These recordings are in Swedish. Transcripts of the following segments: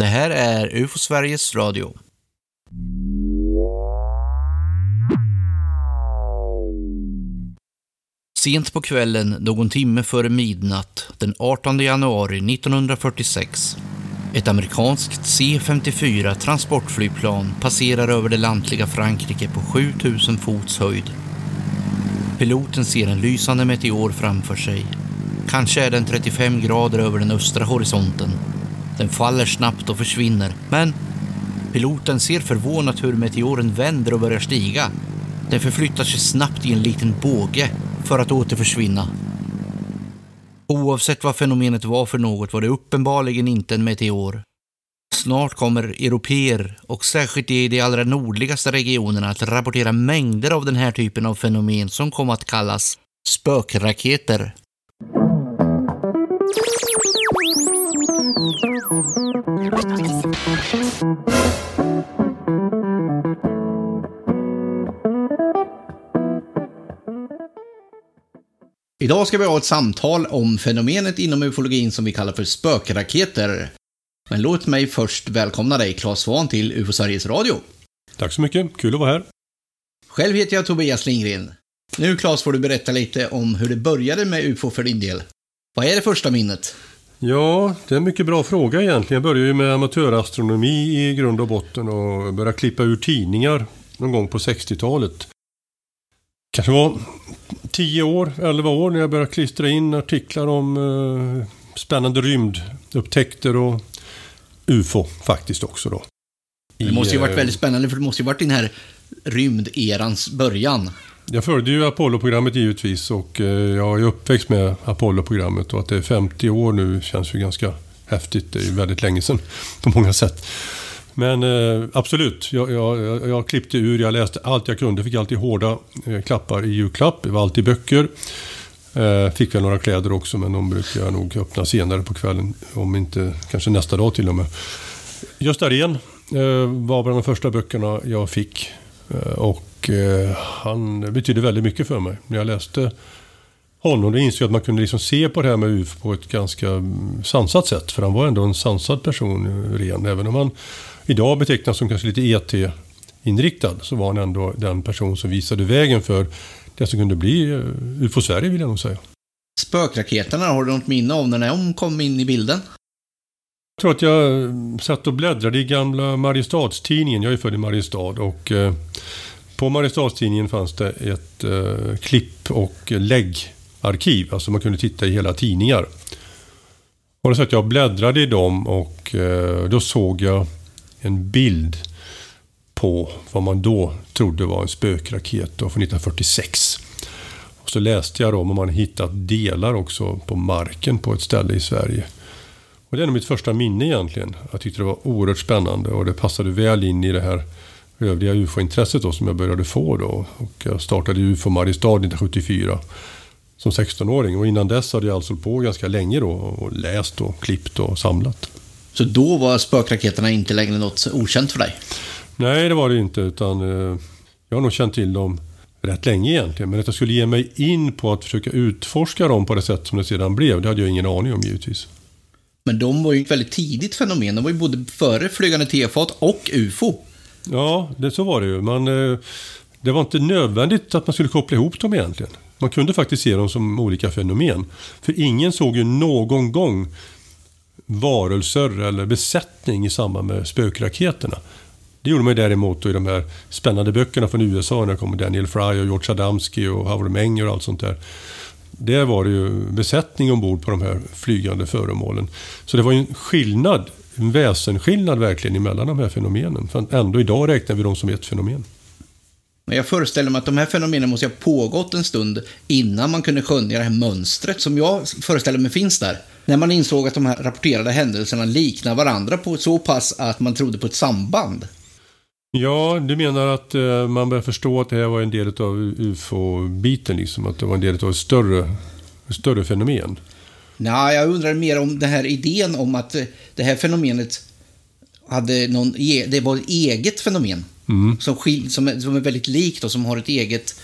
Det här är UFO Sveriges Radio. Sent på kvällen, någon timme före midnatt, den 18 januari 1946. Ett amerikanskt C-54 transportflygplan passerar över det lantliga Frankrike på 7000 fots höjd. Piloten ser en lysande meteor framför sig. Kanske är den 35 grader över den östra horisonten. Den faller snabbt och försvinner, men piloten ser förvånat hur meteoren vänder och börjar stiga. Den förflyttar sig snabbt i en liten båge för att åter försvinna. Oavsett vad fenomenet var för något var det uppenbarligen inte en meteor. Snart kommer europeer, och särskilt i de allra nordligaste regionerna, att rapportera mängder av den här typen av fenomen som kom att kallas spökraketer. Idag ska vi ha ett samtal om fenomenet inom ufologin som vi kallar för spökraketer. Men låt mig först välkomna dig, Claes Svahn, till UFO Sveriges Radio. Tack så mycket, kul att vara här. Själv heter jag Tobias Lindgren. Nu, Claes, får du berätta lite om hur det började med UFO för din del. Vad är det första minnet? Ja, det är en mycket bra fråga egentligen. Jag började ju med amatörastronomi i grund och botten och började klippa ur tidningar någon gång på 60-talet. Kanske var 10 år, 11 år när jag började klistra in artiklar om eh, spännande rymdupptäckter och UFO faktiskt också då. Det måste ju I, varit eh, väldigt spännande för det måste ju varit den här rymderans början. Jag följde ju Apollo-programmet givetvis och eh, jag är uppväxt med Apollo-programmet och att det är 50 år nu känns ju ganska häftigt. Det är ju väldigt länge sedan på många sätt. Men eh, absolut, jag, jag, jag, klippte ur, jag läste allt jag kunde. Fick alltid hårda eh, klappar i julklapp, det var alltid böcker. Eh, fick väl några kläder också, men de brukar jag nog öppna senare på kvällen. Om inte, kanske nästa dag till och med. Gösta Rehn eh, var bland de första böckerna jag fick. Eh, och eh, han betydde väldigt mycket för mig. När jag läste honom då insåg jag att man kunde liksom se på det här med UFO på ett ganska mm, sansat sätt. För han var ändå en sansad person, eh, ren. Även om han idag betecknas som kanske lite ET-inriktad så var han ändå den person som visade vägen för det som kunde bli UFO-Sverige vill jag nog säga. Spökraketerna, har du något minne av när de kom in i bilden? Jag tror att jag eh, satt och bläddrade i gamla Mariestadstidningen. Jag är född i Mariestad och eh, på Mariestadstidningen fanns det ett eh, klipp och läggarkiv. Alltså man kunde titta i hela tidningar. Och då satt jag bläddrade i dem och eh, då såg jag en bild på vad man då trodde var en spökraket då, från 1946. Och så läste jag om man hittat delar också på marken på ett ställe i Sverige. Och det är nog mitt första minne egentligen. Jag tyckte det var oerhört spännande och det passade väl in i det här övriga UFO-intresset då som jag började få då. Och jag startade UFO Mariestad 1974 som 16-åring. Och innan dess hade jag alltså på ganska länge då och läst och klippt och samlat. Så då var spökraketerna inte längre något okänt för dig? Nej, det var det inte. Utan eh, jag har nog känt till dem rätt länge egentligen. Men att jag skulle ge mig in på att försöka utforska dem på det sätt som det sedan blev, det hade jag ingen aning om givetvis. Men de var ju ett väldigt tidigt fenomen. De var ju både före flygande tefat och UFO. Ja, det, så var det ju. Man, eh, det var inte nödvändigt att man skulle koppla ihop dem egentligen. Man kunde faktiskt se dem som olika fenomen. För ingen såg ju någon gång varelser eller besättning i samband med spökraketerna. Det gjorde man ju däremot i de här spännande böckerna från USA när det kom Daniel Fry och George Adamski och Howard Menger och allt sånt där. Där var det ju besättning ombord på de här flygande föremålen. Så det var ju en skillnad, en väsenskillnad verkligen mellan de här fenomenen. För ändå idag räknar vi dem som ett fenomen. Men jag föreställer mig att de här fenomenen måste ha pågått en stund innan man kunde skönja det här mönstret som jag föreställer mig finns där. När man insåg att de här rapporterade händelserna liknar varandra på så pass att man trodde på ett samband. Ja, du menar att eh, man börjar förstå att det här var en del av UFO-biten, liksom, att det var en del av ett större, ett större fenomen? Nej, jag undrar mer om den här idén om att eh, det här fenomenet hade någon, e- det var ett eget fenomen. Som, skil, som, är, som är väldigt likt och som har ett eget,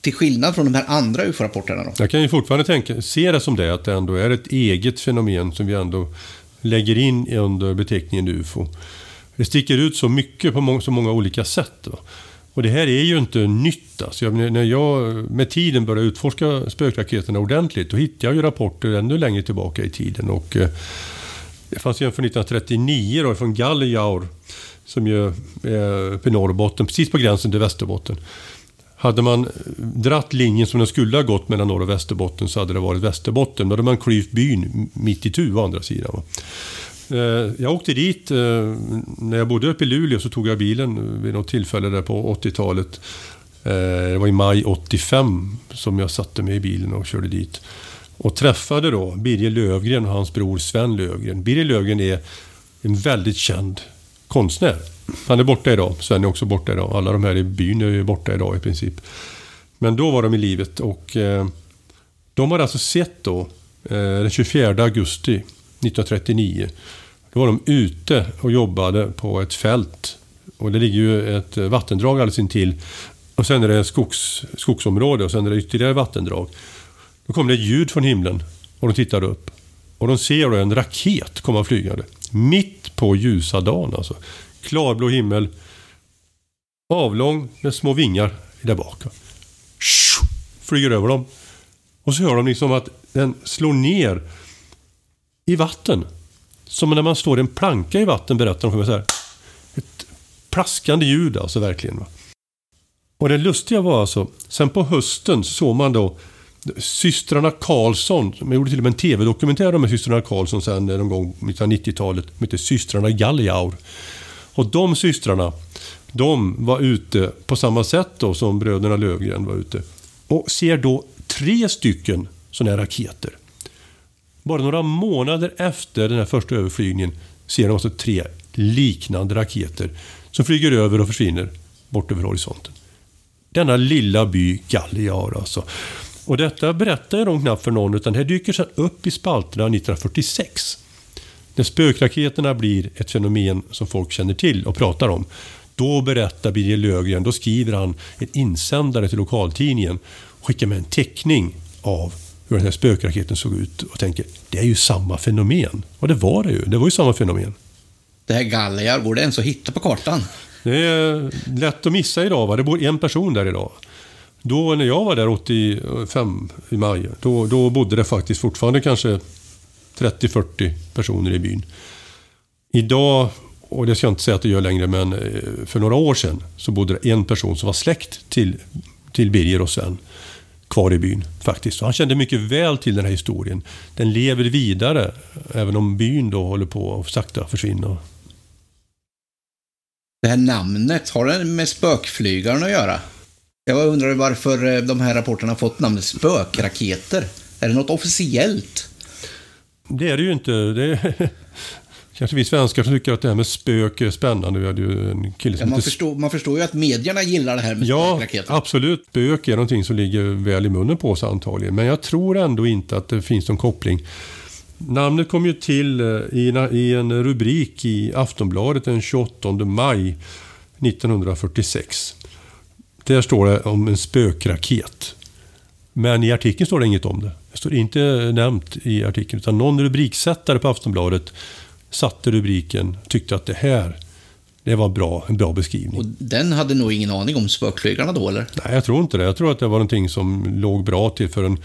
till skillnad från de här andra UFO-rapporterna. Då. Jag kan ju fortfarande tänka, se det som det, att det ändå är ett eget fenomen som vi ändå lägger in under beteckningen UFO. Det sticker ut så mycket på må så många olika sätt. Va? Och det här är ju inte nytt. Alltså. Jag, när jag med tiden började utforska spökraketerna ordentligt, då hittade jag ju rapporter ännu längre tillbaka i tiden. Och, eh, det fanns ju en från 1939 då, från Gallejaur, som ju är uppe i Norrbotten, precis på gränsen till Västerbotten. Hade man dratt linjen som den skulle ha gått mellan Norr och Västerbotten så hade det varit Västerbotten. Då hade man klyvt byn mitt i tu å andra sidan. Va? Eh, jag åkte dit, eh, när jag bodde uppe i Luleå så tog jag bilen eh, vid något tillfälle där på 80-talet. Det var i maj 85 som jag satte mig i bilen och körde dit. Och träffade då Birger Lövgren och hans bror Sven Lövgren. Birger Lövgren är en väldigt känd konstnär. Han är borta idag. Sven är också borta idag. Alla de här i byn är borta idag i princip. Men då var de i livet och de hade alltså sett då den 24 augusti 1939. Då var de ute och jobbade på ett fält. Och det ligger ju ett eh, vattendrag alldeles intill. Och sen är det skogs, skogsområde och sen är det ytterligare vattendrag. Då kom det ett ljud från himlen och de tittade upp. Och de ser då en raket komma flygande. Mitt på ljusa dagen alltså. Klarblå himmel. Avlång med små vingar där bak. Flyger över dem. Och så hör de liksom att den slår ner i vatten. Som när man står en planka i vatten berättar de för mig så här. Ett plaskande ljud alltså verkligen. Och det lustiga var alltså, sen på hösten såg man då systrarna Karlsson, man gjorde till och med en TV-dokumentär om systrarna Karlsson sen eh, någon gång i 90-talet. De hette Systrarna Galliaur. Och de systrarna, de var ute på samma sätt då som bröderna Lövgren var ute. Och ser då tre stycken sådana här raketer. Bara några månader efter den här första överflygningen ser de alltså tre liknande raketer som flyger över och försvinner bort över horisonten. Denna lilla by Galliar alltså. Och detta berättar de knappt för någon, utan det här dyker sedan upp i spalterna 1946. När spökraketerna blir ett fenomen som folk känner till och pratar om. Då berättar Birger Lögren, då skriver han en insändare till lokaltidningen och skickar med en teckning av hur den här spökraketen såg ut och tänker det är ju samma fenomen. Och det var det ju. Det var ju samma fenomen. Det här Galliar, går det ens att hitta på kartan? Det är lätt att missa idag. Va? Det bor en person där idag. Då när jag var där 85 i maj, då, då bodde det faktiskt fortfarande kanske 30-40 personer i byn. Idag, och det ska jag inte säga att det gör längre, men eh, för några år sedan så bodde det en person som var släkt till, till Birger och Sven kvar i byn faktiskt. Så han kände mycket väl till den här historien. Den lever vidare, även om byn då håller på att sakta försvinna. Det här namnet, har det med spökflygaren att göra? Jag undrar varför eh, de här rapporterna fått namnet spökraketer. Är det något officiellt? Det är det ju inte. Det är kanske vi svenskar som tycker att det här med spök är spännande. Vi hade ju en kille som ja, man, förstår, man förstår ju att medierna gillar det här med ja, spökraketer. Ja, absolut. Spök är någonting som ligger väl i munnen på oss antagligen. Men jag tror ändå inte att det finns någon koppling. Namnet kom ju till eh, i en rubrik i Aftonbladet den 28 maj 1946. Där står det om en spökraket. Men i artikeln står det inget om det. Det står inte nämnt i artikeln. Utan någon rubriksättare på Aftonbladet satte rubriken, tyckte att det här det var bra, en bra beskrivning. Och den hade nog ingen aning om spökflygarna då, eller? Nej, jag tror inte det. Jag tror att det var någonting som låg bra till för en,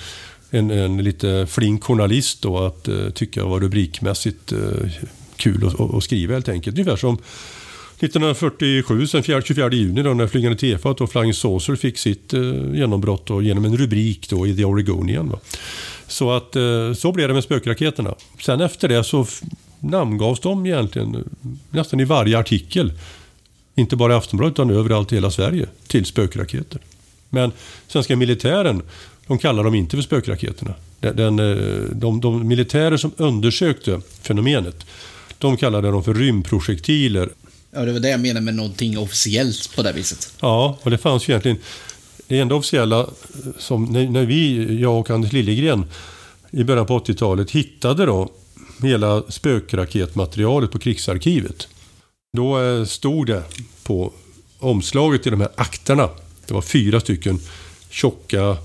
en, en lite flink journalist då att uh, tycka var rubrikmässigt uh, kul att, att skriva helt enkelt. Ungefär som 1947, sen 24 juni, då, när Flygande Tefat och Flying Saucer fick sitt eh, genombrott då, genom en rubrik då, i The Oregonian. Va. Så, att, eh, så blev det med spökraketerna. Sen efter det så namngavs de egentligen eh, nästan i varje artikel. Inte bara i Aftonbladet utan överallt i hela Sverige till spökraketer. Men svenska militären, de kallar dem inte för spökraketerna. Den, eh, de, de militärer som undersökte fenomenet, de kallade dem för rymdprojektiler Ja, det var det jag menade med någonting officiellt på det viset. Ja, och det fanns ju egentligen... Det enda officiella som när, när vi, jag och Anders Liljegren i början på 80-talet hittade då hela spökraketmaterialet på krigsarkivet. Då eh, stod det på omslaget i de här akterna. Det var fyra stycken tjocka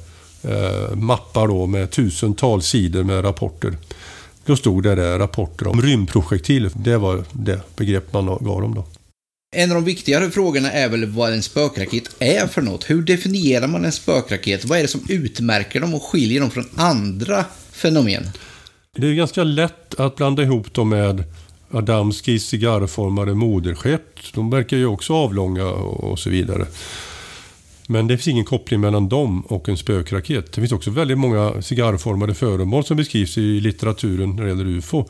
eh, mappar då med tusentals sidor med rapporter. Då stod det där rapporter om rymdprojektiler. Det var det begrepp man gav dem då. En av de viktigare frågorna är väl vad en spökraket är för något. Hur definierar man en spökraket? Vad är det som utmärker dem och skiljer dem från andra fenomen? Det är ganska lätt att blanda ihop dem med Adamskis cigarrformade moderskepp. De verkar ju också avlånga och så vidare. Men det finns ingen koppling mellan dem och en spökraket. Det finns också väldigt många cigarrformade föremål som beskrivs i litteraturen när det gäller UFO.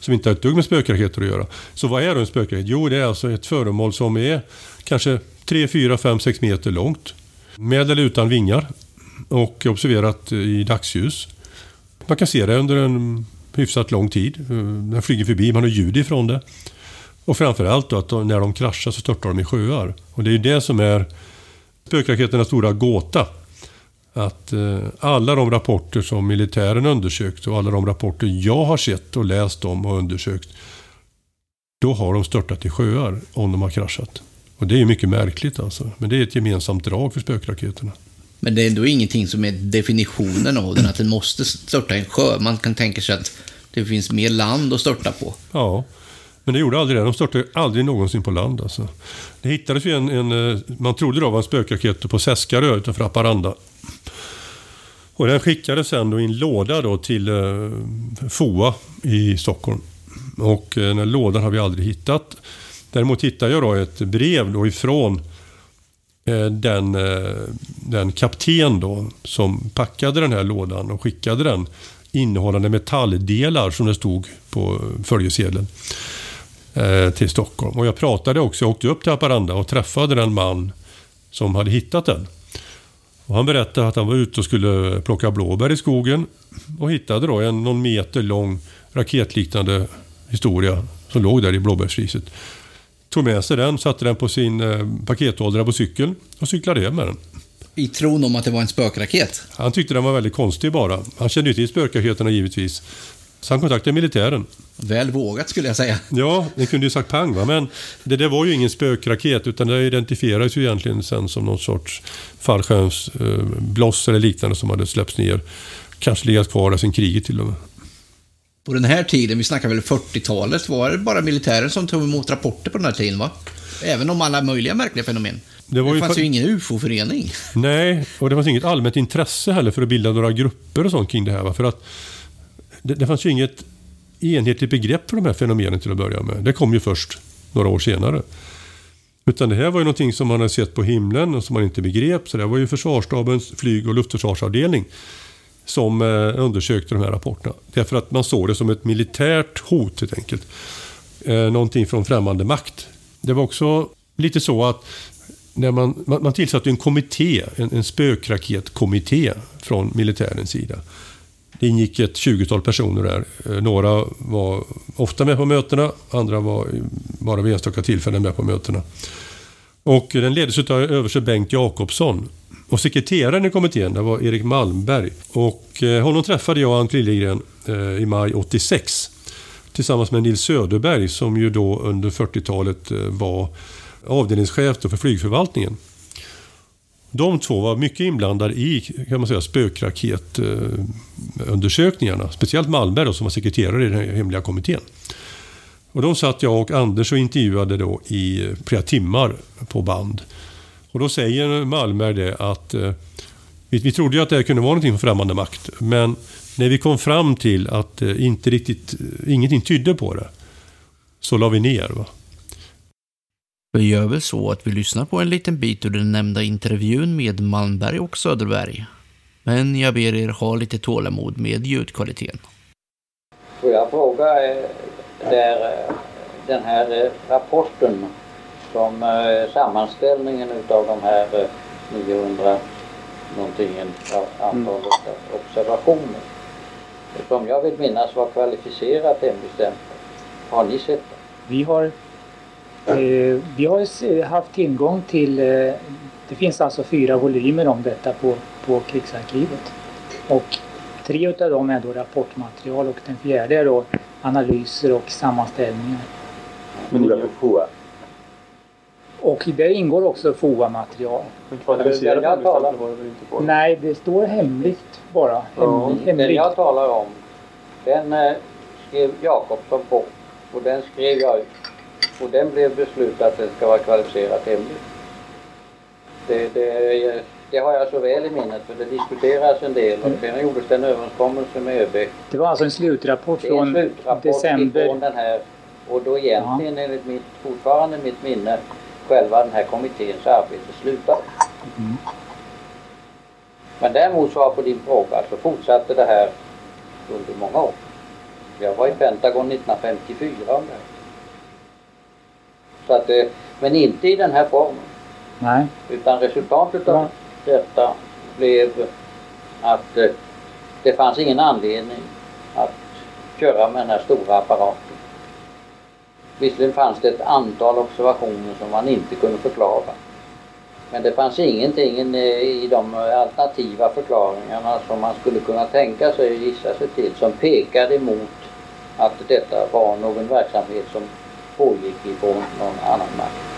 Som inte har ett dugg med spökraketer att göra. Så vad är då en spökraket? Jo, det är alltså ett föremål som är kanske 3, 4, 5, 6 meter långt. Med eller utan vingar. Och observerat i dagsljus. Man kan se det under en hyfsat lång tid. Eh, Den flyger förbi, man har ljud ifrån det. Och framförallt då att när de kraschar så störtar de i sjöar. Och det är ju det som är spökraketernas stora gåta. Att eh, alla de rapporter som militären undersökt och alla de rapporter jag har sett och läst om och undersökt. Då har de störtat i sjöar om de har kraschat. Och det är ju mycket märkligt alltså. Men det är ett gemensamt drag för spökraketerna. Men det är ändå ingenting som är definitionen av den, att den måste störta i en sjö. Man kan tänka sig att det finns mer land att störta på. Ja, men det gjorde aldrig det. De störtade aldrig någonsin på land. Alltså. Det hittades ju en, en eh, man trodde det var en spökraket på Seskarö utanför Haparanda. Och den skickades sen då i en låda då till eh, FOA i Stockholm. Och eh, den här lådan har vi aldrig hittat. Däremot hittade jag då ett brev då ifrån eh, Eh, den, eh, den kapten då som packade den här lådan och skickade den innehållande metalldelar som det stod på följesedeln eh, till Stockholm. Och jag pratade också, jag åkte upp till Haparanda och träffade den man som hade hittat den. Och han berättade att han var ute och skulle plocka blåbär i skogen och hittade då en någon meter lång raketliknande historia som låg där i blåbärsriset. Tog med sig den, satte den på sin eh, pakethållare på cykeln och cyklade hem med den. I tron om att det var en spökraket? Han tyckte den var väldigt konstig bara. Han kände ju till spökraketerna givetvis. Så han kontaktade militären. Väl vågat skulle jag säga. Ja, det kunde ju sagt pang va. Men det där var ju ingen spökraket utan det identifierades ju egentligen sen som någon sorts fallskärmsbloss eller liknande som hade släppts ner. Kanske legat kvar där sen kriget till och med. På den här tiden, vi snackar väl 40-talet, var det bara militären som tog emot rapporter på den här tiden va? Även om alla möjliga märkliga fenomen. Det, var det fanns ju ingen UFO-förening. Nej, och det fanns inget allmänt intresse heller för att bilda några grupper och sånt kring det här. Va? För att det, det fanns ju inget enhetligt begrepp för de här fenomenen till att börja med. Det kom ju först några år senare. Utan det här var ju någonting som man hade sett på himlen och som man inte begrep. Så det var ju försvarsstabens flyg och luftförsvarsavdelning som eh, undersökte de här rapporterna. Därför att man såg det som ett militärt hot helt enkelt. Eh, någonting från främmande makt. Det var också lite så att när man, man, man tillsatte en kommitté, en, en spökraketkommitté från militärens sida. Det ingick ett 20-tal personer där. Eh, några var ofta med på mötena, andra var bara vid enstaka tillfällen med på mötena. Och den leddes av överste Bengt Jakobsson. Och sekreteraren i kommittén det var Erik Malmberg. Och eh, honom träffade jag och Ann Liljegren eh, i maj 86. Tillsammans med Nils Söderberg som ju då under 40-talet eh, var avdelningschef för flygförvaltningen. De två var mycket inblandade i kan man säga, spökraketundersökningarna. Speciellt Malmberg då, som var sekreterare i den hemliga kommittén. Och de satt jag och Anders och intervjuade då i flera timmar på band. Och då säger Malmberg det att eh, vi, vi trodde ju att det här kunde vara någonting från främmande makt. Men när vi kom fram till att eh, inte riktigt, ingenting tydde på det, så la vi ner. Va? Vi gör väl så att vi lyssnar på en liten bit ur den nämnda intervjun med Malmberg och Söderberg. Men jag ber er ha lite tålamod med ljudkvaliteten. Får jag fråga, eh, där, eh, den här eh, rapporten som sammanställningen utav de här 900 någonting antalet mm. observationer som jag vill minnas var kvalificerat hemligstämplat. Har ni sett det? Vi har Eh, vi har haft tillgång till, eh, det finns alltså fyra volymer om detta på, på krigsarkivet. Och tre utav dem är då rapportmaterial och den fjärde är då analyser och sammanställningar. Men det är? Och där ingår också FOA-material. Nej, det står hemligt bara. Hemlig, ja, Den jag talar om, den eh, skrev Jakobsson på. Och den skrev jag ut. Och den blev beslutat att den ska vara kvalificerat hemlig. Det, det, det har jag så väl i minnet för det diskuteras en del och sen gjordes det en överenskommelse med ÖB. Det var alltså en slutrapport Det är en från slutrapport december. ifrån den här och då egentligen enligt mitt, fortfarande mitt minne, själva den här kommitténs arbete slutade. Mm. Men däremot svar på din fråga så fortsatte det här under många år. Jag var i Pentagon 1954 om det. Så att, eh, men inte i den här formen. Nej. Utan resultatet av Ja. detta blev att eh, det fanns ingen anledning att köra med den här stora apparaten. Visserligen fanns det ett antal observationer som man inte kunde förklara. Men det fanns ingenting eh, i de alternativa förklaringarna som man skulle kunna tänka sig och gissa sig till som pekade emot att detta var någon verksamhet som pågick ifrån någon annan makt.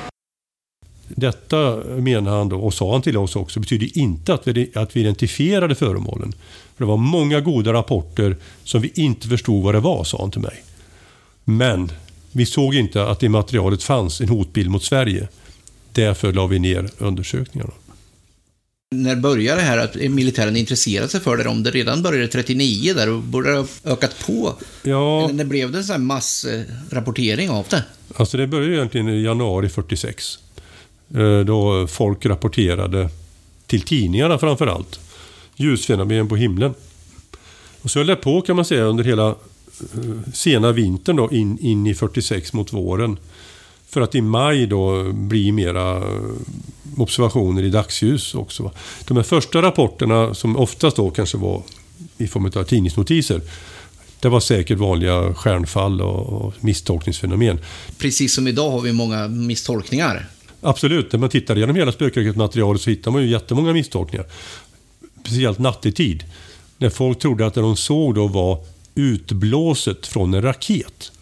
Detta menar han då, och sa han till oss också, betyder inte att vi, att vi identifierade föremålen. För det var många goda rapporter som vi inte förstod vad det var, sa han till mig. Men vi såg inte att i materialet fanns en hotbild mot Sverige. Därför la vi ner undersökningarna. När började det här att militären intresserade sig för det? Om det redan började 39 där och borde ha ökat på? Ja, Eller när blev det en sån här massrapportering av det? alltså det började egentligen i januari 46. eh, Då folk rapporterade till tidningarna framför allt. Ljusfenomen på himlen. Och så höll det på kan man säga under hela sena vintern då in, in i 46 mot våren. För att i maj då bli mera observationer i dagsljus också. De här första rapporterna som oftast då kanske var i form av tidningsnotiser. Det var säkert vanliga stjärnfall och, misstolkningsfenomen. Precis som idag har vi många misstolkningar. Absolut, när man tittar igenom hela spökraketmaterialet så hittar man ju jättemånga misstolkningar. Speciellt nattetid. När folk trodde att det de såg då var utblåset från en raket.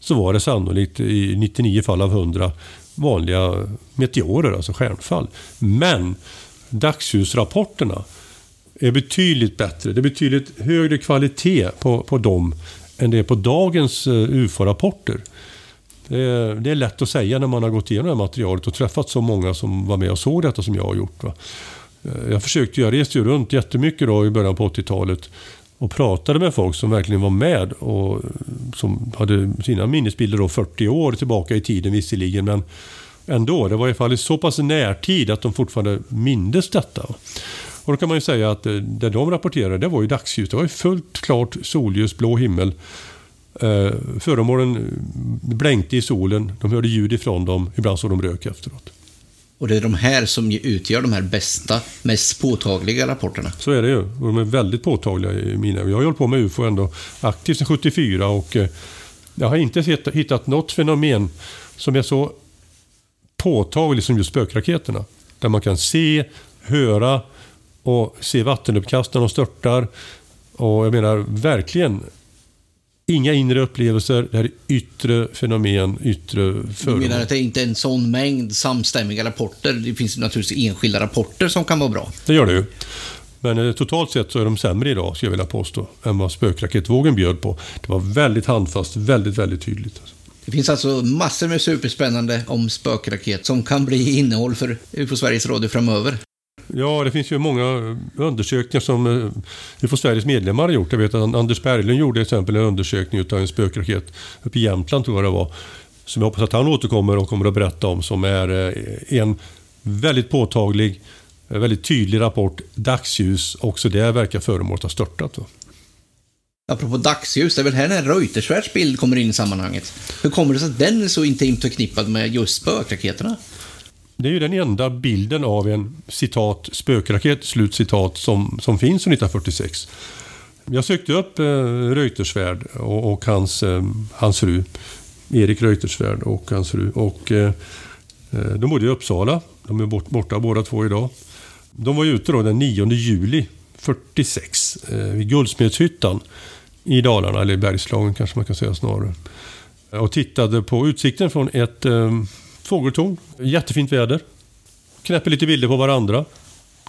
Så var det sannolikt i 99 fall av 100 vanliga meteorer, alltså stjärnfall. Men dagsljusrapporterna är betydligt bättre. Det är betydligt högre kvalitet på, på dem än det är på dagens eh, UFO-rapporter. Det är, det är lätt att säga när man har gått igenom det här materialet och träffat så många som var med och såg detta som jag har gjort. Va? Eh, jag försökte, jag reste ju runt jättemycket då i början på 80-talet och pratade med folk som verkligen var med och eh, som hade sina minnesbilder då 40 år tillbaka i tiden visserligen men ändå, det var i alla fall i så pass närtid att de fortfarande mindes detta. Och då kan man ju säga att eh, det de rapporterade det var ju dagsljus, det var ju fullt klart solljus, blå himmel. Eh, föremålen blänkte i solen, de hörde ljud ifrån dem, ibland såg de rök efteråt. Och det är de här som utgör de här bästa, mest påtagliga rapporterna. Så är det ju. Och De är väldigt påtagliga i mina. Jag har ju hållit på med UFO ändå aktivt sedan 74 och eh, jag har inte hittat något fenomen som är så påtagligt som just spökraketerna. Där man kan se, höra och se vattenuppkast när de störtar. Och jag menar verkligen inga inre upplevelser. Det här är yttre fenomen, yttre Du föremål. menar att det inte är en sån mängd samstämmiga rapporter? Det finns naturligtvis enskilda rapporter som kan vara bra. Det gör det ju. Men eh, totalt sett så är de sämre idag, skulle jag vilja påstå, än vad spökraketvågen bjöd på. Det var väldigt handfast, väldigt, väldigt tydligt. Det finns alltså massor med superspännande om spökraket som kan bli innehåll för UFO Sveriges Radio framöver. Ja, det finns ju många undersökningar som eh, UFO Sveriges medlemmar har gjort. Jag vet att Anders Berglund gjorde till exempel en undersökning av en spökraket uppe i Jämtland, tror jag det var. Som jag hoppas att han återkommer och kommer att berätta om, som är eh, en väldigt påtaglig, eh, väldigt tydlig rapport. Dagsljus, också det verkar föremålet ha störtat. Va? Apropå dagsljus, det är väl här när Reutersvärds bild kommer in i sammanhanget. Hur kommer det sig att den är så intimt förknippad med just spökraketerna? Det är ju den enda bilden av en citat spökraket, slut citat, som, som finns från 1946. Jag sökte upp eh, Reutersvärd och, och hans, eh, hans fru, Erik Reutersvärd och hans fru. Och, eh, eh, de bodde i Uppsala. De är bort, borta båda två idag. De var ute då den 9 juli 46 eh, vid Guldsmedshyttan i Dalarna, eller i Bergslagen kanske man kan säga snarare. Och tittade på utsikten från ett eh, fågeltorn. Jättefint väder. Knäpper lite bilder på varandra.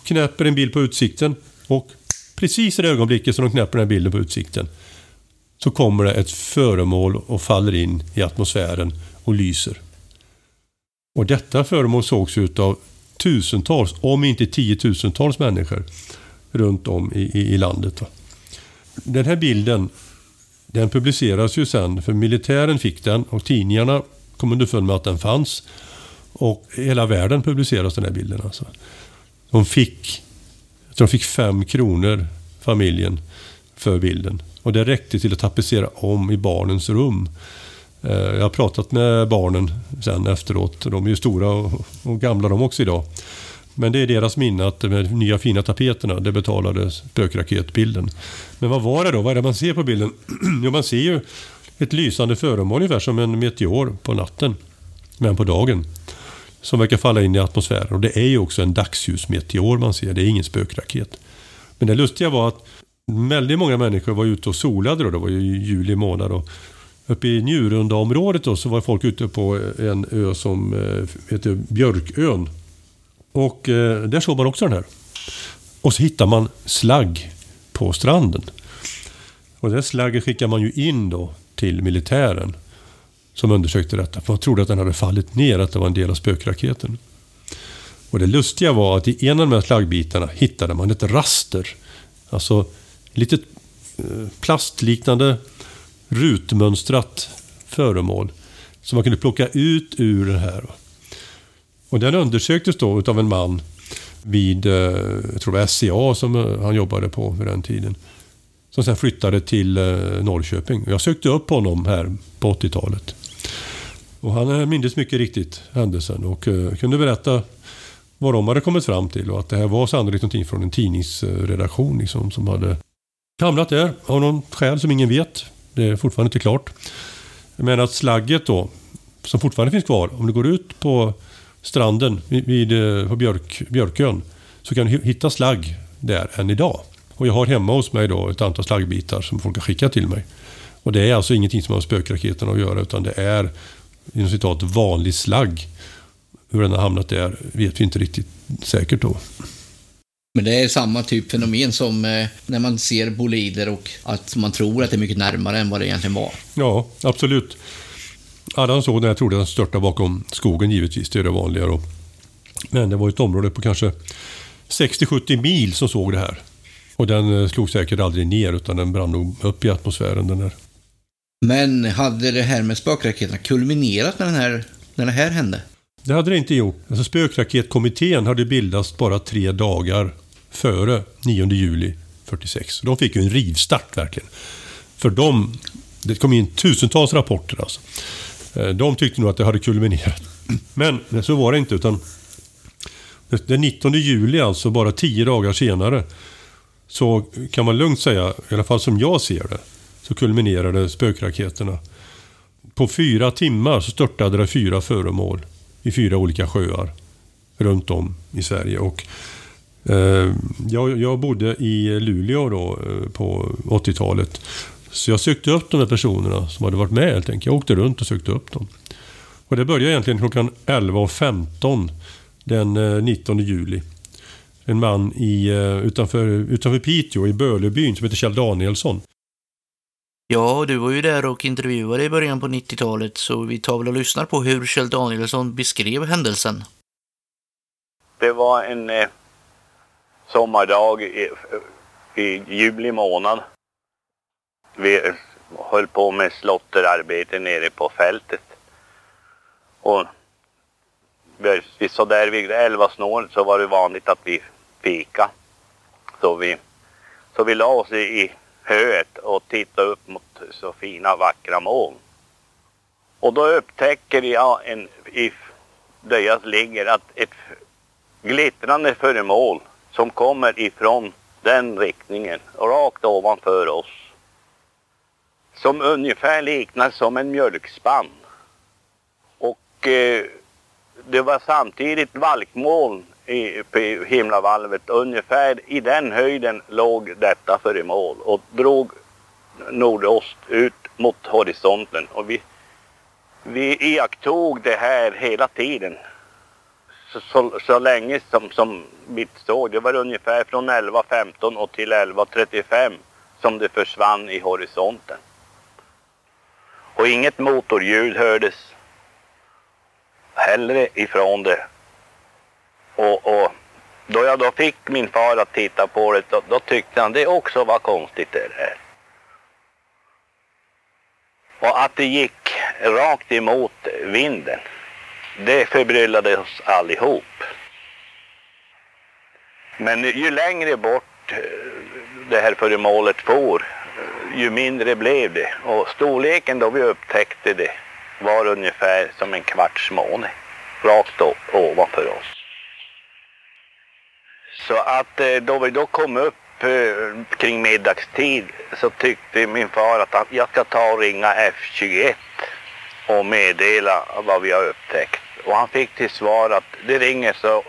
Knäpper en bild på utsikten. Och precis i det ögonblicket som de knäpper den här bilden på utsikten. så kommer det ett föremål och faller in i atmosfären och lyser. Och detta föremål sågs ut av tusentals, om inte tiotusentals människor runt om i, i, i landet. Den här bilden den publiceras ju sen, för militären fick den och tidningarna kom underfund med att den fanns. Och hela världen publiceras den här bilden. Alltså. De fick, de fick fem kronor, familjen, för bilden. Och det räckte till att tapetsera om i barnens rum. Eh, jag har pratat med barnen sen efteråt. De är ju stora och gamla de också idag. Men det är deras minne att de nya fina tapeterna, det betalade spökraketbilden. Men vad var det då? Vad är det man ser på bilden? jo, man ser ju ett lysande föremål ungefär som en meteor på natten. Men på dagen. Som verkar falla in i atmosfären. Och det är ju också en dagsljusmeteor man ser. Det är ingen spökraket. Men det lustiga var att väldigt många människor var ute och solade då. Det var ju juli månad. Och uppe i Njurundaområdet då så var folk ute på en ö som eh, heter Björkön. Och eh, där såg man också den här. Och så hittar man slagg på stranden. Och det slagget skickar man ju in då till militären som undersökte detta. För man trodde att den hade fallit ner, att det var en del av spökraketen. Och det lustiga var att i en av de här slaggbitarna hittade man ett raster. Alltså litet eh, plastliknande rutmönstrat föremål som man kunde plocka ut ur det här. Och den undersöktes då av en man vid, eh, jag tror det var SCA som eh, han jobbade på vid den tiden. Som sen flyttade till eh, Norrköping. Jag sökte upp honom här på 80-talet. Och han eh, mindes mycket riktigt händelsen och eh, kunde berätta vad de hade kommit fram till och att det här var sannolikt någonting från en tidningsredaktion liksom, som hade hamnat där av någon skäl som ingen vet. Det är fortfarande inte klart. Men att slagget då, som fortfarande finns kvar, om du går ut på stranden vid, på Björk, Björkön så kan du hitta slagg där än idag. Och jag har hemma hos mig då ett antal slaggbitar som folk har skickat till mig. Och det är alltså ingenting som har med spökraketen att göra utan det är inom citat vanlig slagg. Hur den har hamnat där vet vi inte riktigt säkert då. Men det är samma typ fenomen som eh, när man ser bolider och att man tror att det är mycket närmare än vad det egentligen var. Ja, absolut. Alla såg den, jag trodde den störtade bakom skogen givetvis, det är det vanliga då. Men det var ett område på kanske 60-70 mil som såg det här. Och den eh, slog säkert aldrig ner utan den brann nog upp i atmosfären den där. Men hade det här med spökraketerna kulminerat när, den här, när det här hände? Det hade det inte gjort. Alltså spökraketkommittén hade bildats bara tre dagar före 9 juli 46. De fick ju en rivstart verkligen. För de, det kom in tusentals rapporter alltså. Eh, de tyckte nog att det hade kulminerat. Men så var det inte utan den 19 juli, alltså bara tio dagar senare, så kan man lugnt säga, i alla fall som jag ser det, så kulminerade spökraketerna. På fyra timmar så störtade det fyra föremål i fyra olika sjöar runt om i Sverige. Och, eh, jag, jag, bodde i Luleå då, eh, på 80-talet. Så jag sökte upp de här personerna som hade varit med helt enkelt. Jag åkte runt och sökte upp dem. Och det började egentligen klockan 11.15 den eh, 19 juli. En man i, eh, utanför, utanför Piteå i Bölebyn som heter Kjell Danielsson. Ja, du var ju där och intervjuade i början på 90-talet så vi tar väl och lyssnar på hur Kjell Danielsson beskrev händelsen. Det var en eh, sommardag i, i juli månad. Vi höll på med slotterarbete nere på fältet. Och vi, så där vid elvasnåret så var det vanligt att vi fika. Så vi, så vi la oss i, höet och tittade upp mot så fina vackra moln. Och då upptäcker jag en, i, där jag ligger att ett glittrande föremål som kommer ifrån den riktningen rakt ovanför oss. Som ungefär liknar som en mjölkspann. Och eh, det var samtidigt valkmoln i, på himlavalvet. Ungefär i den höjden låg detta föremål och drog nordost ut mot horisonten. Och vi, vi iakttog det här hela tiden. Så, så, så länge som, som vi såg, det var ungefär från 11.15 och till 11.35 som det försvann i horisonten. Och inget motorljud hördes hellre ifrån det. Och, och då jag då fick min far att titta på det, då, då tyckte han det också var konstigt det där. Och att det gick rakt emot vinden, det förbryllade oss allihop. Men ju längre bort eh, det här föremålet for, eh, ju mindre blev det. Och storleken då vi upptäckte det var ungefär som en kvarts måne rakt ovanför oss. Så att eh, då vi då kom upp eh, kring middagstid så tyckte min far att jag ska ta och ringa F21 och meddela vad vi har upptäckt. Och han fick till svar att det ringer så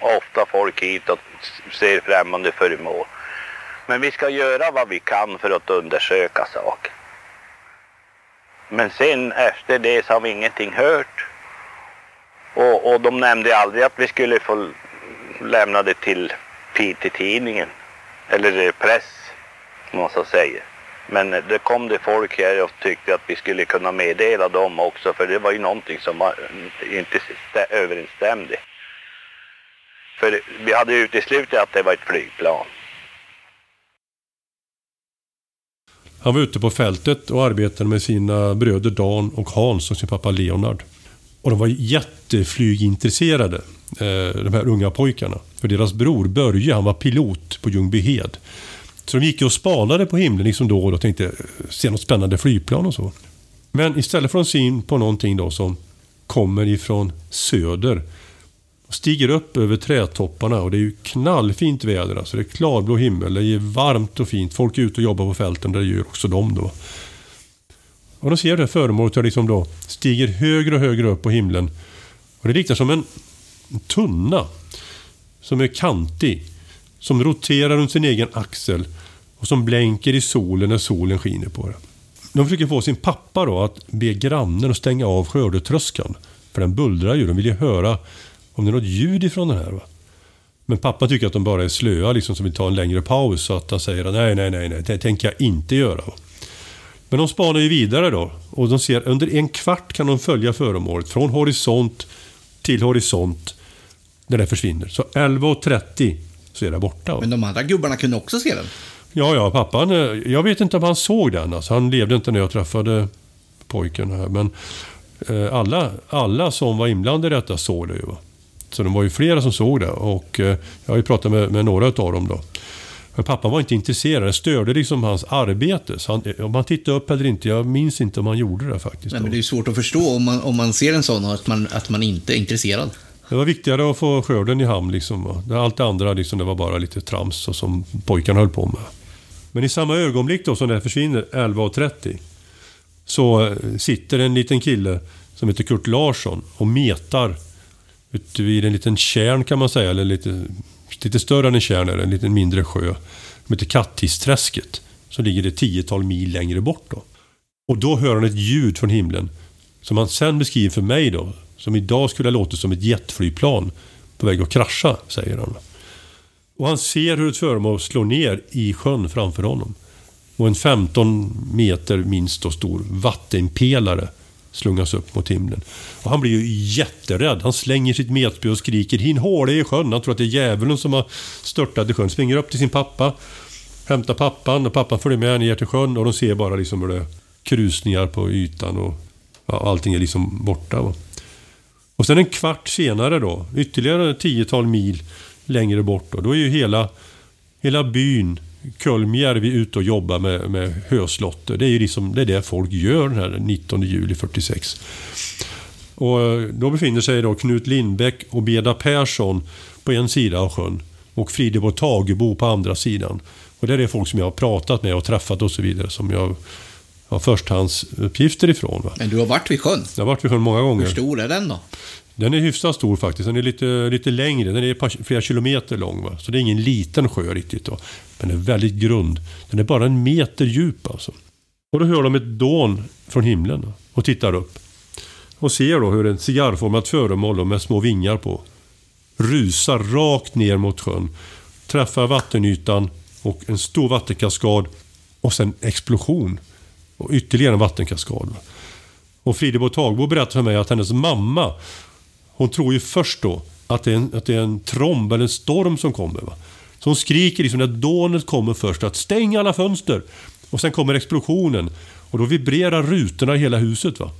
ofta folk hit och ser främmande föremål. Men vi ska göra vad vi kan för att undersöka saken. Men sen efter det så har vi ingenting hört. Och, och de nämnde aldrig att vi skulle få lämna det till Piteå-tidningen. Eller press, om man så säger. Men det kom det folk här och tyckte att vi skulle kunna meddela dem också. För det var ju någonting som inte överensstämde. För vi hade uteslutit att det var ett flygplan. Han var ute på fältet och arbetade med sina bröder Dan och Hans och sin pappa Leonard. Och de var jätteflygintresserade, eh, de här unga pojkarna. För deras bror Börje, han var pilot på Ljungbyhed. Så de gick och spanade på himlen liksom då och då tänkte eh, se något spännande flygplan och så. Men istället för att se in på någonting då som kommer ifrån söder stiger upp över trädtopparna och det är ju knallfint väder. Alltså det är klarblå himmel, det är varmt och fint. Folk är ute och jobbar på fälten, det gör också de då. Och då ser jag det här föremålet jag liksom då stiger högre och högre upp på himlen. Och det liknar som en tunna som är kantig. Som roterar runt sin egen axel och som blänker i solen när solen skiner på det. De försöker få sin pappa då att be grannen att stänga av skördetröskan. För den bullrar ju. De vill ju höra om det är något ljud ifrån den här. Va? Men pappa tycker att de bara är slöa, liksom som vill ta en längre paus. Så att han säger nej, nej, nej, nej, det tänker jag inte göra. Va? Men de spanar ju vidare då. Och de ser under en kvart kan de följa föremålet från horisont till horisont när det försvinner. Så 11.30 så är det borta. Va? Men de andra gubbarna kunde också se den? Ja, ja, pappan. Eh, jag vet inte om han såg den. Alltså, han levde inte när jag träffade pojken här. Men eh, alla, alla som var inblandade i detta såg det ju. Va? Så det var ju flera som såg det och eh, jag har ju pratat med, med några av dem då. Men pappa var inte intresserad, det störde liksom hans arbete. Så han, om han tittade upp eller inte, jag minns inte om han gjorde det faktiskt. Nej, men det är ju svårt att förstå om man, om man ser en sån att man, att man inte är intresserad. Det var viktigare att få skörden i hamn. Liksom. Allt det andra liksom, det var bara lite trams och som pojkarna höll på med. Men i samma ögonblick då som det försvinner, 11.30, så eh, sitter en liten kille som heter Kurt Larsson och metar ute vid en liten kärn kan man säga, eller lite, lite större än en kärn är det, en liten mindre sjö. Som heter Kattisträsket. Som ligger ett tiotal mil längre bort då. Och då hör han ett ljud från himlen. Som han sen beskriver för mig då. Som idag skulle ha låtit som ett jetflygplan på väg att krascha, säger han. Och han ser hur ett föremål slår ner i sjön framför honom. Och en 15 meter minst då stor vattenpelare slungas upp mot himlen. Och han blir ju jätterädd. Han slänger sitt metspö och skriker hin håle i sjön. Han tror att det är djävulen som har störtat i sjön. Springer upp till sin pappa, hämtar pappan och pappan följer med ner till sjön och de ser bara liksom hur det är krusningar på ytan och ja, allting är liksom borta. Va? Och sen en kvart senare då, ytterligare tiotal mil längre bort då, då är ju hela, hela byn Kulmjärvi ute och jobbar med, med höslotter. Det är ju liksom, det är det folk gör den här 19 juli 46. Och eh, då befinner sig då Knut Lindbäck och Beda Persson på en sida av sjön och Frideborg Tagebo på andra sidan. Och det är det folk som jag har pratat med och träffat och så vidare som jag har förstahandsuppgifter ifrån. Va? Men du har varit vid sjön? Jag har varit vid sjön många gånger. Hur stor är den då? Den är hyfsat stor faktiskt. Den är lite, lite längre. Den är flera kilometer lång. Va? Så det är ingen liten sjö riktigt. Då. Men den är väldigt grund. Den är bara en meter djup alltså. Och då hör de ett dån från himlen och tittar upp. Och ser då hur ett cigarrformat föremål med små vingar på rusar rakt ner mot sjön. Träffar vattenytan och en stor vattenkaskad och sen explosion. Och ytterligare en vattenkaskad. Va? Och Frideborg Tagbo berättade för mig att hennes mamma, hon tror ju först då att det är en, att det är en tromb eller en storm som kommer. Va? Så hon skriker liksom när dånet kommer först att stäng alla fönster. Och sen kommer explosionen. Och då vibrerar rutorna i hela huset. va.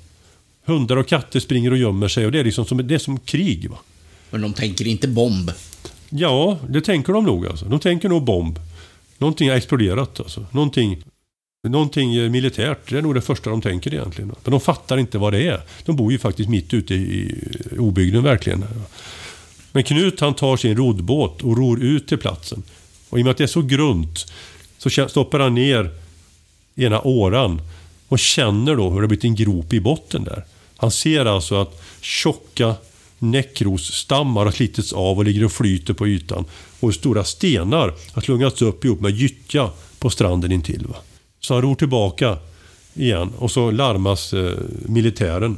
Hundar och katter springer och gömmer sig och det är liksom som, det är som krig. va. Men de tänker inte bomb. Ja, det tänker de nog alltså. De tänker nog bomb. Någonting har exploderat alltså. Någonting, någonting militärt. Det är nog det första de tänker egentligen. Men de fattar inte vad det är. De bor ju faktiskt mitt ute i obygden verkligen. Men Knut han tar sin roddbåt och ror ut till platsen. Och i och med att det är så grunt så stoppar han ner ena åran och känner då hur det blivit en grop i botten där. Han ser alltså att tjocka näckrosstammar har slitits av och ligger och flyter på ytan. Och stora stenar har slungats upp ihop med gyttja på stranden intill. Va? Så han ror tillbaka igen och så larmas eh, militären.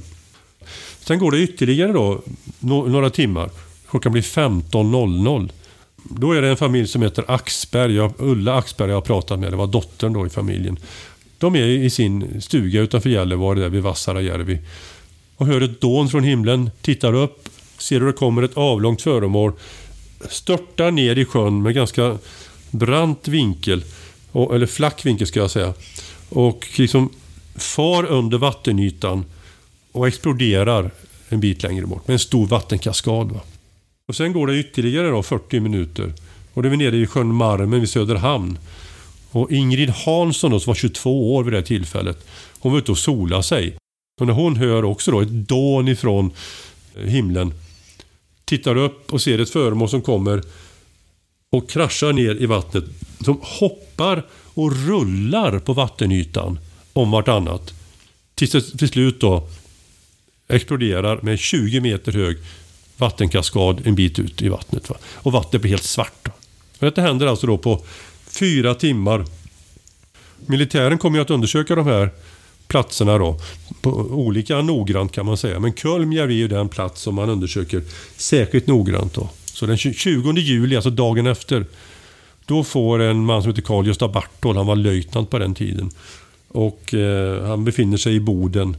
Sen går det ytterligare då, no några timmar. Klockan blir 15.00. Då är det en familj som heter Axberg. Jag, Ulla Axberg jag har pratat med. Det var dottern då i familjen. De är i sin stuga utanför Gällivare där vid Vassarajärvi. Och hör ett dån från himlen, tittar upp, ser hur det kommer ett avlångt föremål. Störtar ner i sjön med ganska brant vinkel. Eller flack vinkel ska jag säga. Och liksom far under vattenytan och exploderar en bit längre bort med en stor vattenkaskad. Va? Och sen går det ytterligare då 40 minuter. Och då är vi nere i sjön Marmen vid Söderhamn. Och Ingrid Hansson då, som var 22 år vid det tillfället, hon var ute och sola sig. Och när hon hör också då ett dån ifrån eh, himlen, tittar upp och ser ett föremål som kommer och kraschar ner i vattnet. Som hoppar och rullar på vattenytan om vartannat. Tills det till slut då exploderar med 20 meter hög vattenkaskad en bit ut i vattnet. Va? Och vattnet blir helt svart. Och detta händer alltså då på fyra timmar. Militären kommer ju att undersöka de här platserna då. På olika noggrant kan man säga. Men Kölmjärv är ju den plats som man undersöker särskilt noggrant. Då. Så den 20 juli, alltså dagen efter, då får en man som heter Carl Gösta Bartol, han var löjtnant på den tiden. Och eh, han befinner sig i Boden.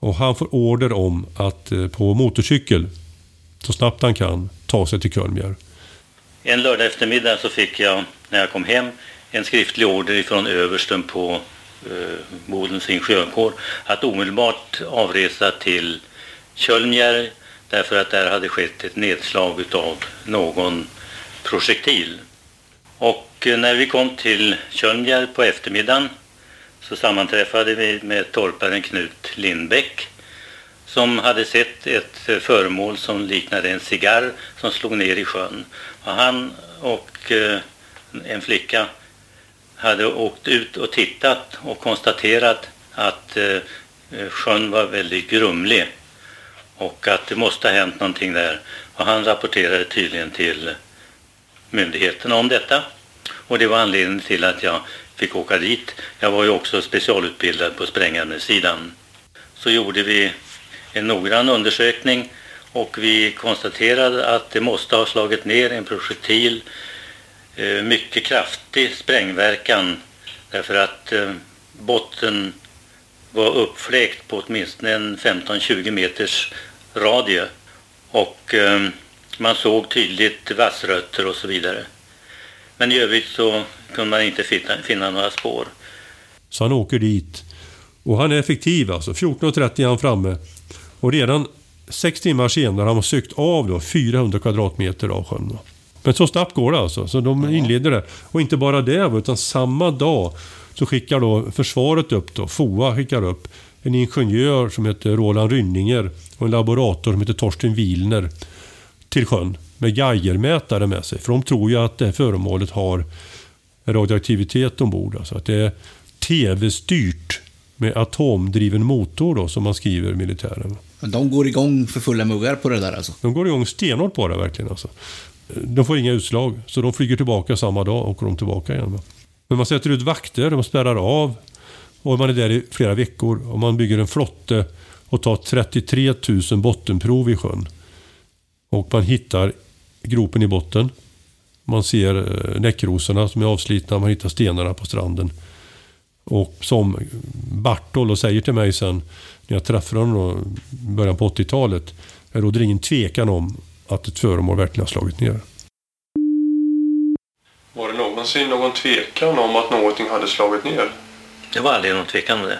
Och han får order om att eh, på motorcykel så snabbt han kan ta sig till Kölnbjerg. En lördag eftermiddag så fick jag, när jag kom hem, en skriftlig order ifrån översten på eh, Bodens ingenjörkår att omedelbart avresa till Kölnbjerg därför att där hade skett ett nedslag utav någon projektil. Och eh, när vi kom till Kölnbjerg på eftermiddagen så sammanträffade vi med torparen Knut Lindbäck som hade sett ett eh, föremål som liknade en cigarr som slog ner i sjön. Och han och eh, en flicka hade åkt ut och tittat och konstaterat att sjön var väldigt grumlig och att det måste ha hänt någonting där. Och han rapporterade tydligen till myndigheterna om detta. Och det var anledningen till att jag fick åka dit. Jag var ju också specialutbildad på sprängämnessidan. Så gjorde vi en noggrann undersökning och vi konstaterade att det måste ha slagit ner en projektil eh, mycket kraftig sprängverkan därför att eh, botten var uppfläkt på åtminstone en 15-20 meters radie och eh, man såg tydligt vassrötter och så vidare. Men i övrigt så kunde man inte finna, finna några spår. Så han åker dit och han är effektiv alltså. 14.30 är han framme. Och redan sex timmar senare har man sökt av då 400 kvadratmeter av sjön. Då. Men så snabbt går det alltså. Så de inleder det. Och inte bara det, utan samma dag så skickar då försvaret upp då, FOA skickar upp en ingenjör som heter Roland Rynninger och en laborator som heter Torsten Wilner till sjön med Geigermätare med sig. För de tror ju att det här föremålet har radioaktivitet ombord. Alltså att det är tv-styrt med atomdriven motor då, som man skriver i militären. De går igång för fulla muggar på det där alltså? De går igång stenhårt på det verkligen. Alltså. De får inga utslag, så de flyger tillbaka samma dag och åker de tillbaka igen. Men man sätter ut vakter, de spärrar av och man är där i flera veckor och man bygger en flotte och tar 33 000 bottenprov i sjön. Och man hittar gropen i botten. Man ser eh, näckrosorna som är avslitna, man hittar stenarna på stranden. Och som Bartol och säger till mig sen när jag träffade honom i början på 80-talet. Det råder ingen tvekan om att ett föremål verkligen har slagit ner. Var det någonsin någon tvekan om att någonting hade slagit ner? Det var aldrig någon tvekan om det.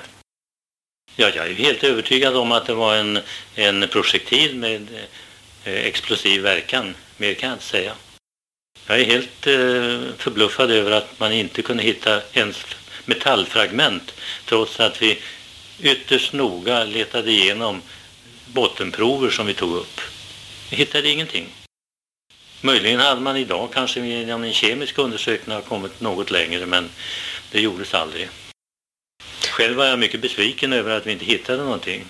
Ja, jag är helt övertygad om att det var en, en projektil med eh, explosiv verkan. Mer kan jag inte säga. Jag är helt eh, förbluffad över att man inte kunde hitta ens metallfragment trots att vi ytterst noga letade igenom bottenprover som vi tog upp. Vi hittade ingenting. Möjligen hade man idag kanske genom en kemisk undersökning kommit något längre men det gjordes aldrig. Själv var jag mycket besviken över att vi inte hittade någonting.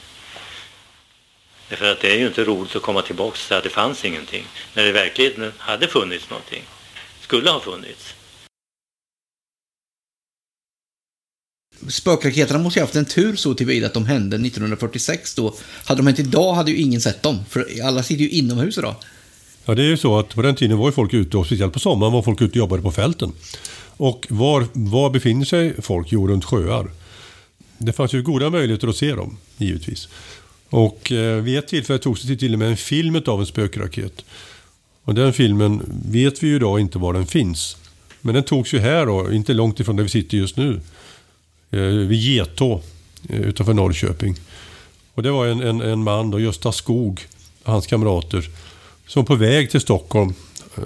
Därför att det är ju inte roligt att komma tillbaka och säga att det fanns ingenting. När det verkligen hade funnits någonting. Skulle ha funnits. Spökraketerna måste ju haft en tur så tillvida att de hände 1946 då. Hade de hänt idag hade ju ingen sett dem. För alla sitter ju inomhus idag. Ja, det är ju så att på den tiden var ju folk ute och speciellt på sommaren var folk ute och jobbade på fälten. Och var, var befinner sig folk? Jo, runt sjöar. Det fanns ju goda möjligheter att se dem, givetvis. Och eh, vid ett tillfälle togs det till och med en film av en spökraket. Och den filmen vet vi ju idag inte var den finns. Men den togs ju här då, inte långt ifrån där vi sitter just nu. Eh, vid Getå eh, utanför Norrköping. Och det var en, en, en man då, Gösta Skog, och hans kamrater, som på väg till Stockholm.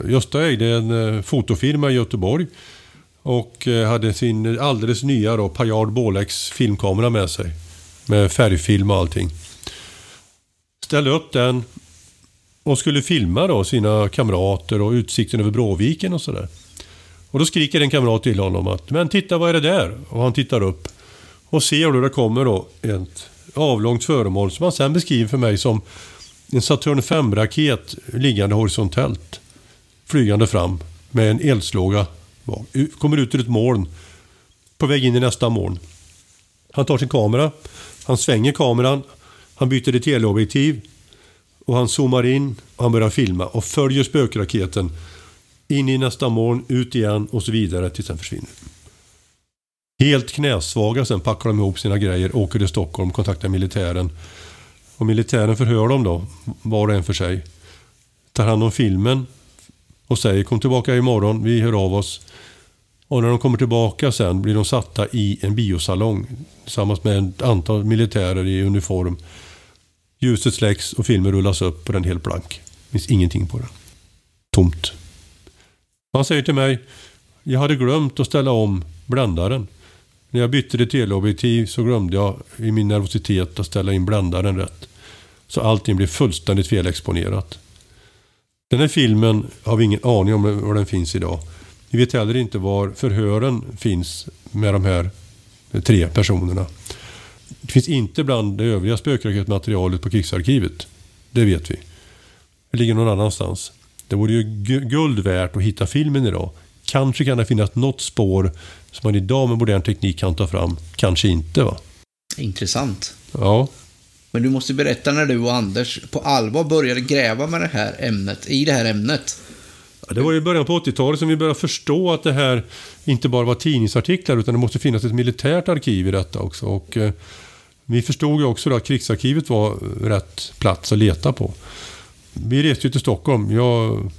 Gösta ägde en eh, fotofirma i Göteborg och eh, hade sin alldeles nya då, Pajard Bolex filmkamera med sig. Med färgfilm och allting. Ställde upp den och skulle filma då sina kamrater och utsikten över Bråviken och sådär. Och då skriker en kamrat till honom att Men titta vad är det där? Och han tittar upp och ser då det kommer då ett avlångt föremål som han sen beskriver för mig som en Saturn 5-raket liggande horisontellt. Flygande fram med en eldslåga Kommer ut ur ett moln. På väg in i nästa moln. Han tar sin kamera. Han svänger kameran. Han byter till teleobjektiv. Och han zoomar in och han börjar filma och följer spökraketen in i nästa moln, ut igen och så vidare tills den försvinner. Helt knäsvaga sen packar de ihop sina grejer, åker till Stockholm, kontaktar militären. Och militären förhör dem då, var och en för sig. Tar hand om filmen och säger kom tillbaka imorgon, vi hör av oss. Och när de kommer tillbaka sen blir de satta i en biosalong tillsammans med ett antal militärer i uniform. Ljuset släcks och filmen rullas upp och den är helt blank. Det finns ingenting på den. Tomt. Han säger till mig, jag hade glömt att ställa om bländaren. När jag bytte till teleobjektiv så glömde jag i min nervositet att ställa in bländaren rätt. Så allting blev fullständigt felexponerat. Den här filmen har vi ingen aning om var den finns idag. Vi vet heller inte var förhören finns med de här tre personerna. Det finns inte bland det övriga spökraketmaterialet på krigsarkivet. Det vet vi. Det ligger någon annanstans. Det vore ju guld värt att hitta filmen idag. Kanske kan det finnas något spår som man idag med modern teknik kan ta fram. Kanske inte va? Intressant. Ja. Men du måste berätta när du och Anders på allvar började gräva med det här ämnet, i det här ämnet. Ja, det var i början på 80-talet som vi började förstå att det här inte bara var tidningsartiklar utan det måste finnas ett militärt arkiv i detta också. Och, eh, vi förstod ju också att krigsarkivet var rätt plats att leta på. Vi reste ju till Stockholm. Jag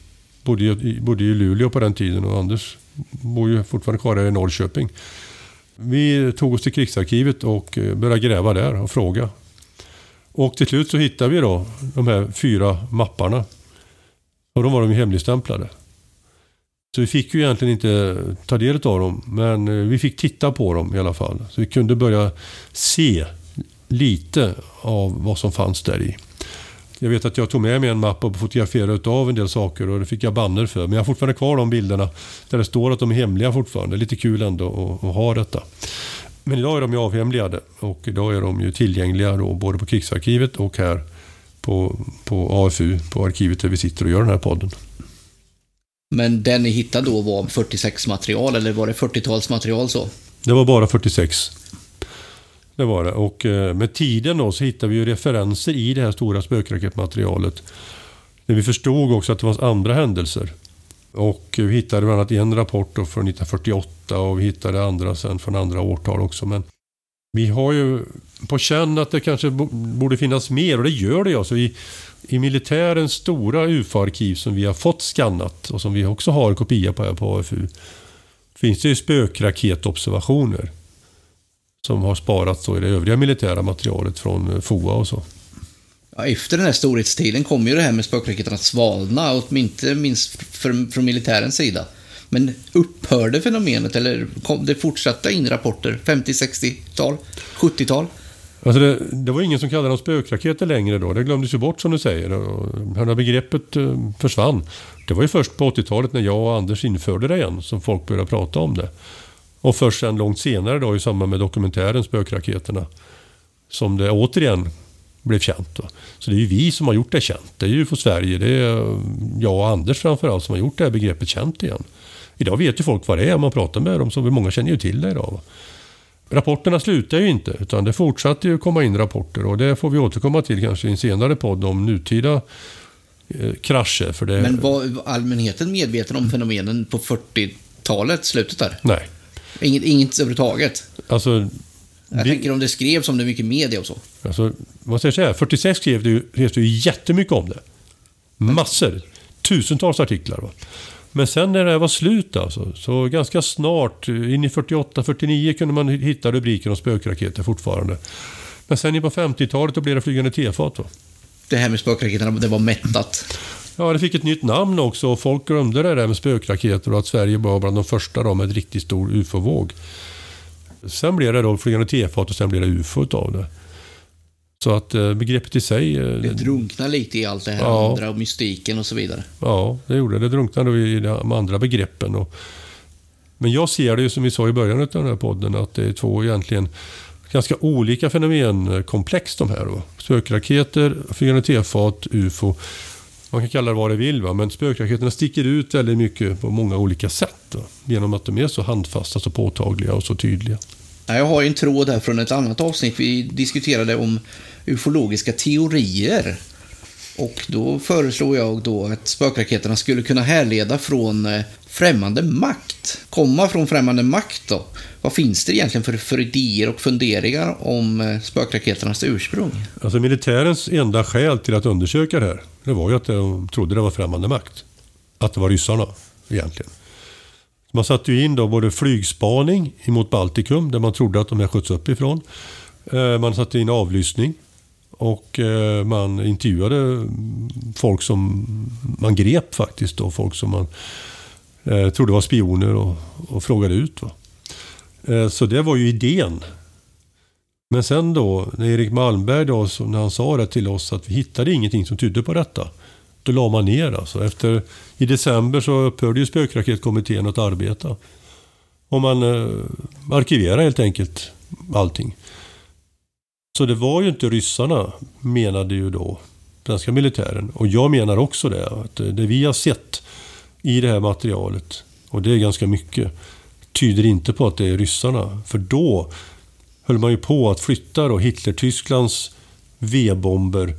bodde, i, bodde i Luleå på den tiden och Anders bor ju fortfarande kvar här i Norrköping. Vi tog oss till krigsarkivet och eh, började gräva där och fråga. Och till slut så hittade vi då de här fyra mapparna. Och de var de ju hemligstämplade. Så vi fick ju egentligen inte ta del av dem, men eh, vi fick titta på dem i alla fall. Så vi kunde börja se lite av vad som fanns där i. Jag vet att jag tog med mig en mapp och fotograferade av en del saker och det fick jag banner för. Men jag har fortfarande kvar de bilderna där det står att de är hemliga fortfarande. Lite kul ändå att, att ha detta. Men idag är de ju avhemligade och idag är de ju tillgängliga då, både på krigsarkivet och här på, på AFU, på arkivet där vi sitter och gör den här podden. Men den ni hittade då var 46-material eller var det 40-talsmaterial så? Det var bara 46. Det var det. Och eh, med tiden då så hittade vi ju referenser i det här stora spökraketmaterialet. Där vi förstod också att det fanns andra händelser. Och vi hittade bland annat en rapport från 1948 och vi hittade andra sen från andra årtal också. Men vi har ju på känn att det kanske borde finnas mer och det gör det alltså. I, i militärens stora UFO-arkiv som vi har fått skannat och som vi också har kopia på här på AFU finns det ju spökraketobservationer som har sparats i det övriga militära materialet från eh, FOA och så. Ja, efter den här storhetstiden kom ju det här med spökraketerna att svalna, och inte minst för, från militärens sida. Men upphörde fenomenet eller kom det fortsatta in rapporter? 50, 60-tal, 70-tal? Alltså det, det, var ingen som kallade dem spökraketer längre då. Det glömdes ju bort som du säger. Och begreppet eh, försvann. Det var ju först på 80-talet när jag och Anders införde det igen som folk började prata om det. Och först sen långt senare då i samband med dokumentären Spökraketerna som det återigen blev känt. Så det är ju vi som har gjort det känt. Det är ju för Sverige. Det är jag och Anders framförallt som har gjort det här begreppet känt igen. Idag vet ju folk vad det är. Man pratar med dem, så många känner ju till det idag. Rapporterna slutar ju inte, utan det fortsatte ju komma in rapporter och det får vi återkomma till kanske i en senare podd om nutida eh, krascher. För det... Men var allmänheten medveten om fenomenen på 40-talet, slutet där? Nej. Inget, inget överhuvudtaget? Alltså, jag vi... tänker om det skrevs om det mycket media och så. Alltså, vad ska jag säga? 46 skrev det ju, det ju jättemycket om det. Massor. Tusentals artiklar. Va? Men sen när det var slut alltså, så ganska snart, in i 48-49 kunde man hitta rubriker om spökraketer fortfarande. Men sen in på 50-talet då blev det flygande tefat. Va? Det här med spökraketerna, det var mättat? Ja, det fick ett nytt namn också och folk glömde det där med spökraketer och att Sverige var bland de första då med en riktigt stor ufo-våg. Sen blev det då flygande tefat och sen blev det ufo av det. Så att eh, begreppet i sig... Eh, det drunknar lite i allt det här ja, andra och mystiken och så vidare. Ja, det gjorde det. Det drunknade i de andra begreppen. Och, men jag ser det ju som vi sa i början av den här podden att det är två egentligen ganska olika fenomenkomplex de här. Då. Spökraketer, flygande tefat, ufo. Man kan kalla det vad det vill, va? men spökraketerna sticker ut väldigt mycket på många olika sätt. Då, genom att de är så handfasta, så påtagliga och så tydliga. Jag har en tråd här från ett annat avsnitt. Vi diskuterade om ufologiska teorier. Och då föreslog jag då att spökraketerna skulle kunna härleda från eh, främmande makt. Komma från främmande makt då. Vad finns det egentligen för, för idéer och funderingar om eh, spökraketernas ursprung? Alltså militärens enda skäl till att undersöka det här, det var ju att de trodde det var främmande makt. Att det var ryssarna, egentligen. Man satte ju in då både flygspaning mot Baltikum, där man trodde att de här sköts uppifrån. Eh, man satte in avlyssning och eh, man intervjuade folk som man grep faktiskt. Då, folk som man eh, trodde var spioner och, och frågade ut. Va? Eh, så det var ju idén. Men sen då, när Erik Malmberg då, när han sa det till oss att vi hittade ingenting som tydde på detta. Då la man ner alltså. Efter, I december så upphörde ju spökraketkommittén att arbeta. Och man eh, arkiverade helt enkelt allting. Så det var ju inte ryssarna, menade ju då svenska militären. Och jag menar också det, att det vi har sett i det här materialet, och det är ganska mycket, tyder inte på att det är ryssarna. För då höll man ju på att flytta då Hitler-Tysklands V-bomber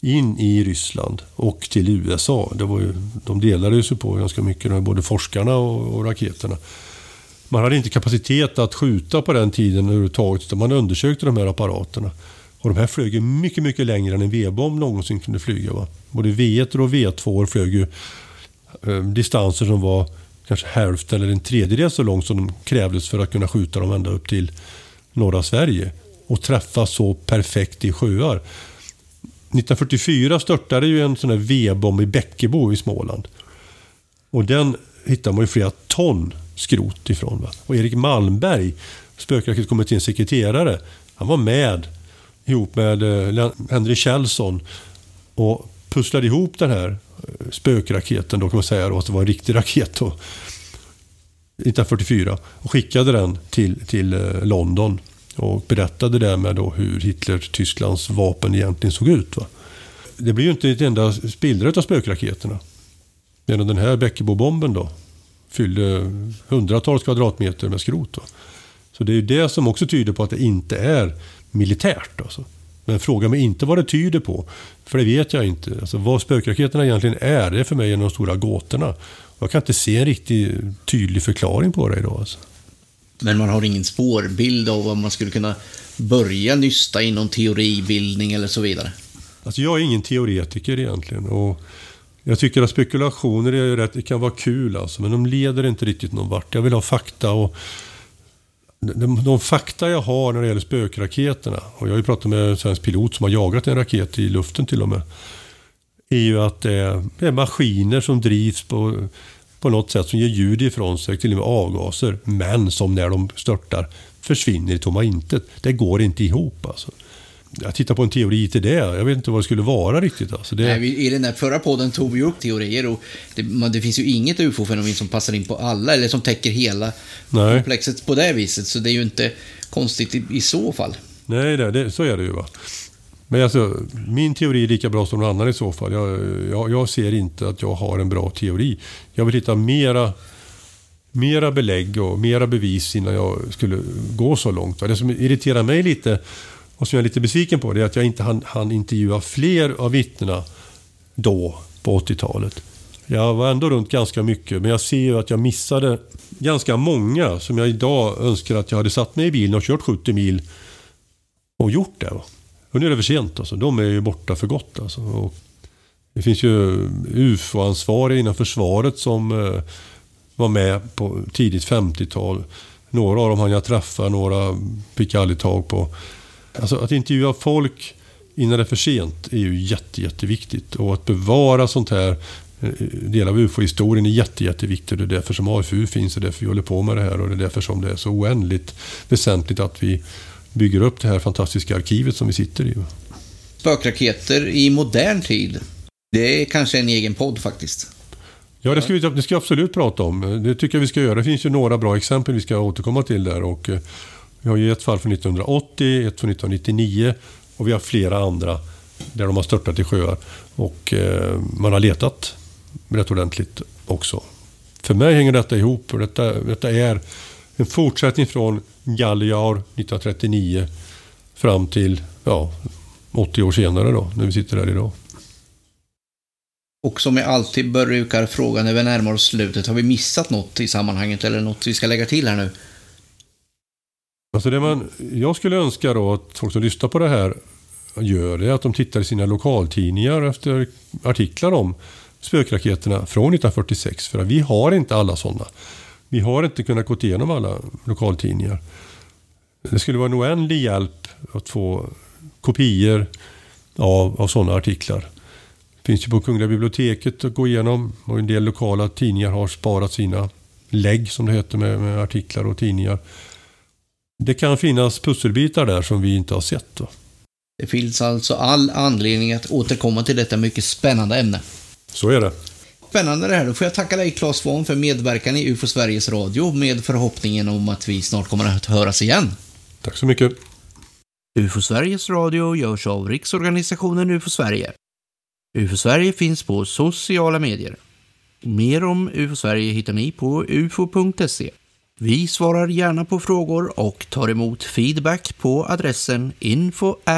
in i Ryssland och till USA. Det var ju, de delade sig på ganska mycket, både forskarna och, och raketerna. Man hade inte kapacitet att skjuta på den tiden överhuvudtaget, utan man undersökte de här apparaterna. Och de här flög mycket, mycket längre än en V-bomb någonsin kunde flyga. Va? Både V1 och V2 flög ju eh, distanser som var kanske hälften eller en tredjedel så långt som de krävdes för att kunna skjuta dem ända upp till norra Sverige. Och träffa så perfekt i sjöar. 1944 störtade ju en sån här V-bomb i Bäckebo i Småland. Och den hittade man ju flera ton skrot ifrån. Va? Och Erik Malmberg, spökraketkommitténs sekreterare, han var med ihop med eh, Henry Kjellson och pusslade ihop den här eh, spökraketen, då kan man säga då, att det var en riktig raket då, 1944 och skickade den till, till eh, London och berättade därmed då hur Hitler-Tysklands vapen egentligen såg ut. Va? Det blir ju inte ett enda spillra av spökraketerna. Medan den här Bäckebobomben då fyllde hundratals kvadratmeter med skrot. Va? Så det är ju det som också tyder på att det inte är militärt. Alltså. Men fråga mig inte vad det tyder på. För det vet jag inte. Alltså, vad spökraketerna egentligen är, det är för mig en av de stora gåtorna. Jag kan inte se en riktigt tydlig förklaring på det idag. Alltså. Men man har ingen spårbild av vad man skulle kunna börja nysta i någon teoribildning eller så vidare? Alltså jag är ingen teoretiker egentligen. Och jag tycker att spekulationer är rätt, det kan vara kul alltså, men de leder inte riktigt någon vart. Jag vill ha fakta och de, de fakta jag har när det gäller spökraketerna, och jag har ju pratat med en svensk pilot som har jagat en raket i luften till och med, är ju att det är, det är maskiner som drivs på, på något sätt som ger ljud ifrån sig, till och med avgaser, men som när de störtar försvinner i tomma intet. Det går inte ihop alltså jag tittar på en teori till det. Jag vet inte vad det skulle vara riktigt. Alltså det... Nej, I den där förra podden tog vi upp teorier och det, man, det finns ju inget ufo-fenomen som passar in på alla eller som täcker hela Nej. komplexet på det viset. Så det är ju inte konstigt i, i så fall. Nej, det, det, så är det ju. Va? Men alltså, min teori är lika bra som någon annan i så fall. Jag, jag, jag ser inte att jag har en bra teori. Jag vill hitta mera mera belägg och mera bevis innan jag skulle gå så långt. Det som irriterar mig lite och som jag är lite besviken på det är att jag inte hann, hann intervjua fler av vittnena då, på 80-talet. Jag var ändå runt ganska mycket, men jag ser ju att jag missade ganska många som jag idag önskar att jag hade satt mig i bilen och kört 70 mil och gjort det. Och nu är det för sent. Alltså. De är ju borta för gott. Alltså. Och det finns ju UFO-ansvariga inom försvaret som eh, var med på tidigt 50-tal. Några av dem hann jag träffa, några fick jag aldrig tag på. Alltså att intervjua folk innan det är för sent är ju jätte, jätteviktigt. Och att bevara sånt här eh, del av UFO-historien är jätte, jätteviktigt. Det är därför som AFU finns och därför vi håller på med det här. Och det är därför som det är så oändligt väsentligt att vi bygger upp det här fantastiska arkivet som vi sitter i. Spökraketer i modern tid. Det är kanske en egen podd faktiskt. Ja, det ska vi det ska absolut prata om. Det tycker jag vi ska göra. Det finns ju några bra exempel vi ska återkomma till där. Och eh, vi har ju ett fall från 1980, ett från 1999 och vi har flera andra där de har störtat i sjöar. Och eh, man har letat rätt ordentligt också. För mig hänger detta ihop och detta, detta är en fortsättning från Galliaur 1939 fram till ja, 80 år senare då, när vi sitter här idag. Och som jag alltid brukar fråga när vi närmar oss slutet, har vi missat något i sammanhanget eller något vi ska lägga till här nu? Alltså det man, jag skulle önska då att folk som lyssnar på det här gör det att de tittar i sina lokaltidningar efter artiklar om spökraketerna från 1946. För vi har inte alla sådana. Vi har inte kunnat gå igenom alla lokaltidningar. Det skulle vara en oändlig hjälp att få kopior av, av sådana artiklar. Det finns ju på Kungliga biblioteket att gå igenom och en del lokala tidningar har sparat sina lägg som det heter med, med artiklar och tidningar. Det kan finnas pusselbitar där som vi inte har sett. Då. Det finns alltså all anledning att återkomma till detta mycket spännande ämne. Så är det. Spännande det här. Då får jag tacka dig Claes Svahn för medverkan i UFO Sveriges Radio med förhoppningen om att vi snart kommer att höras igen. Tack så mycket. UFO Sveriges Radio görs av Riksorganisationen UFO Sverige. UFO Sverige finns på sociala medier. Mer om UFO Sverige hittar ni på ufo.se. Vi svarar gärna på frågor och tar emot feedback på adressen info.ufo.se.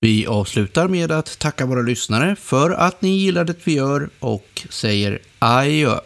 Vi avslutar med att tacka våra lyssnare för att ni gillar det vi gör och säger adjö.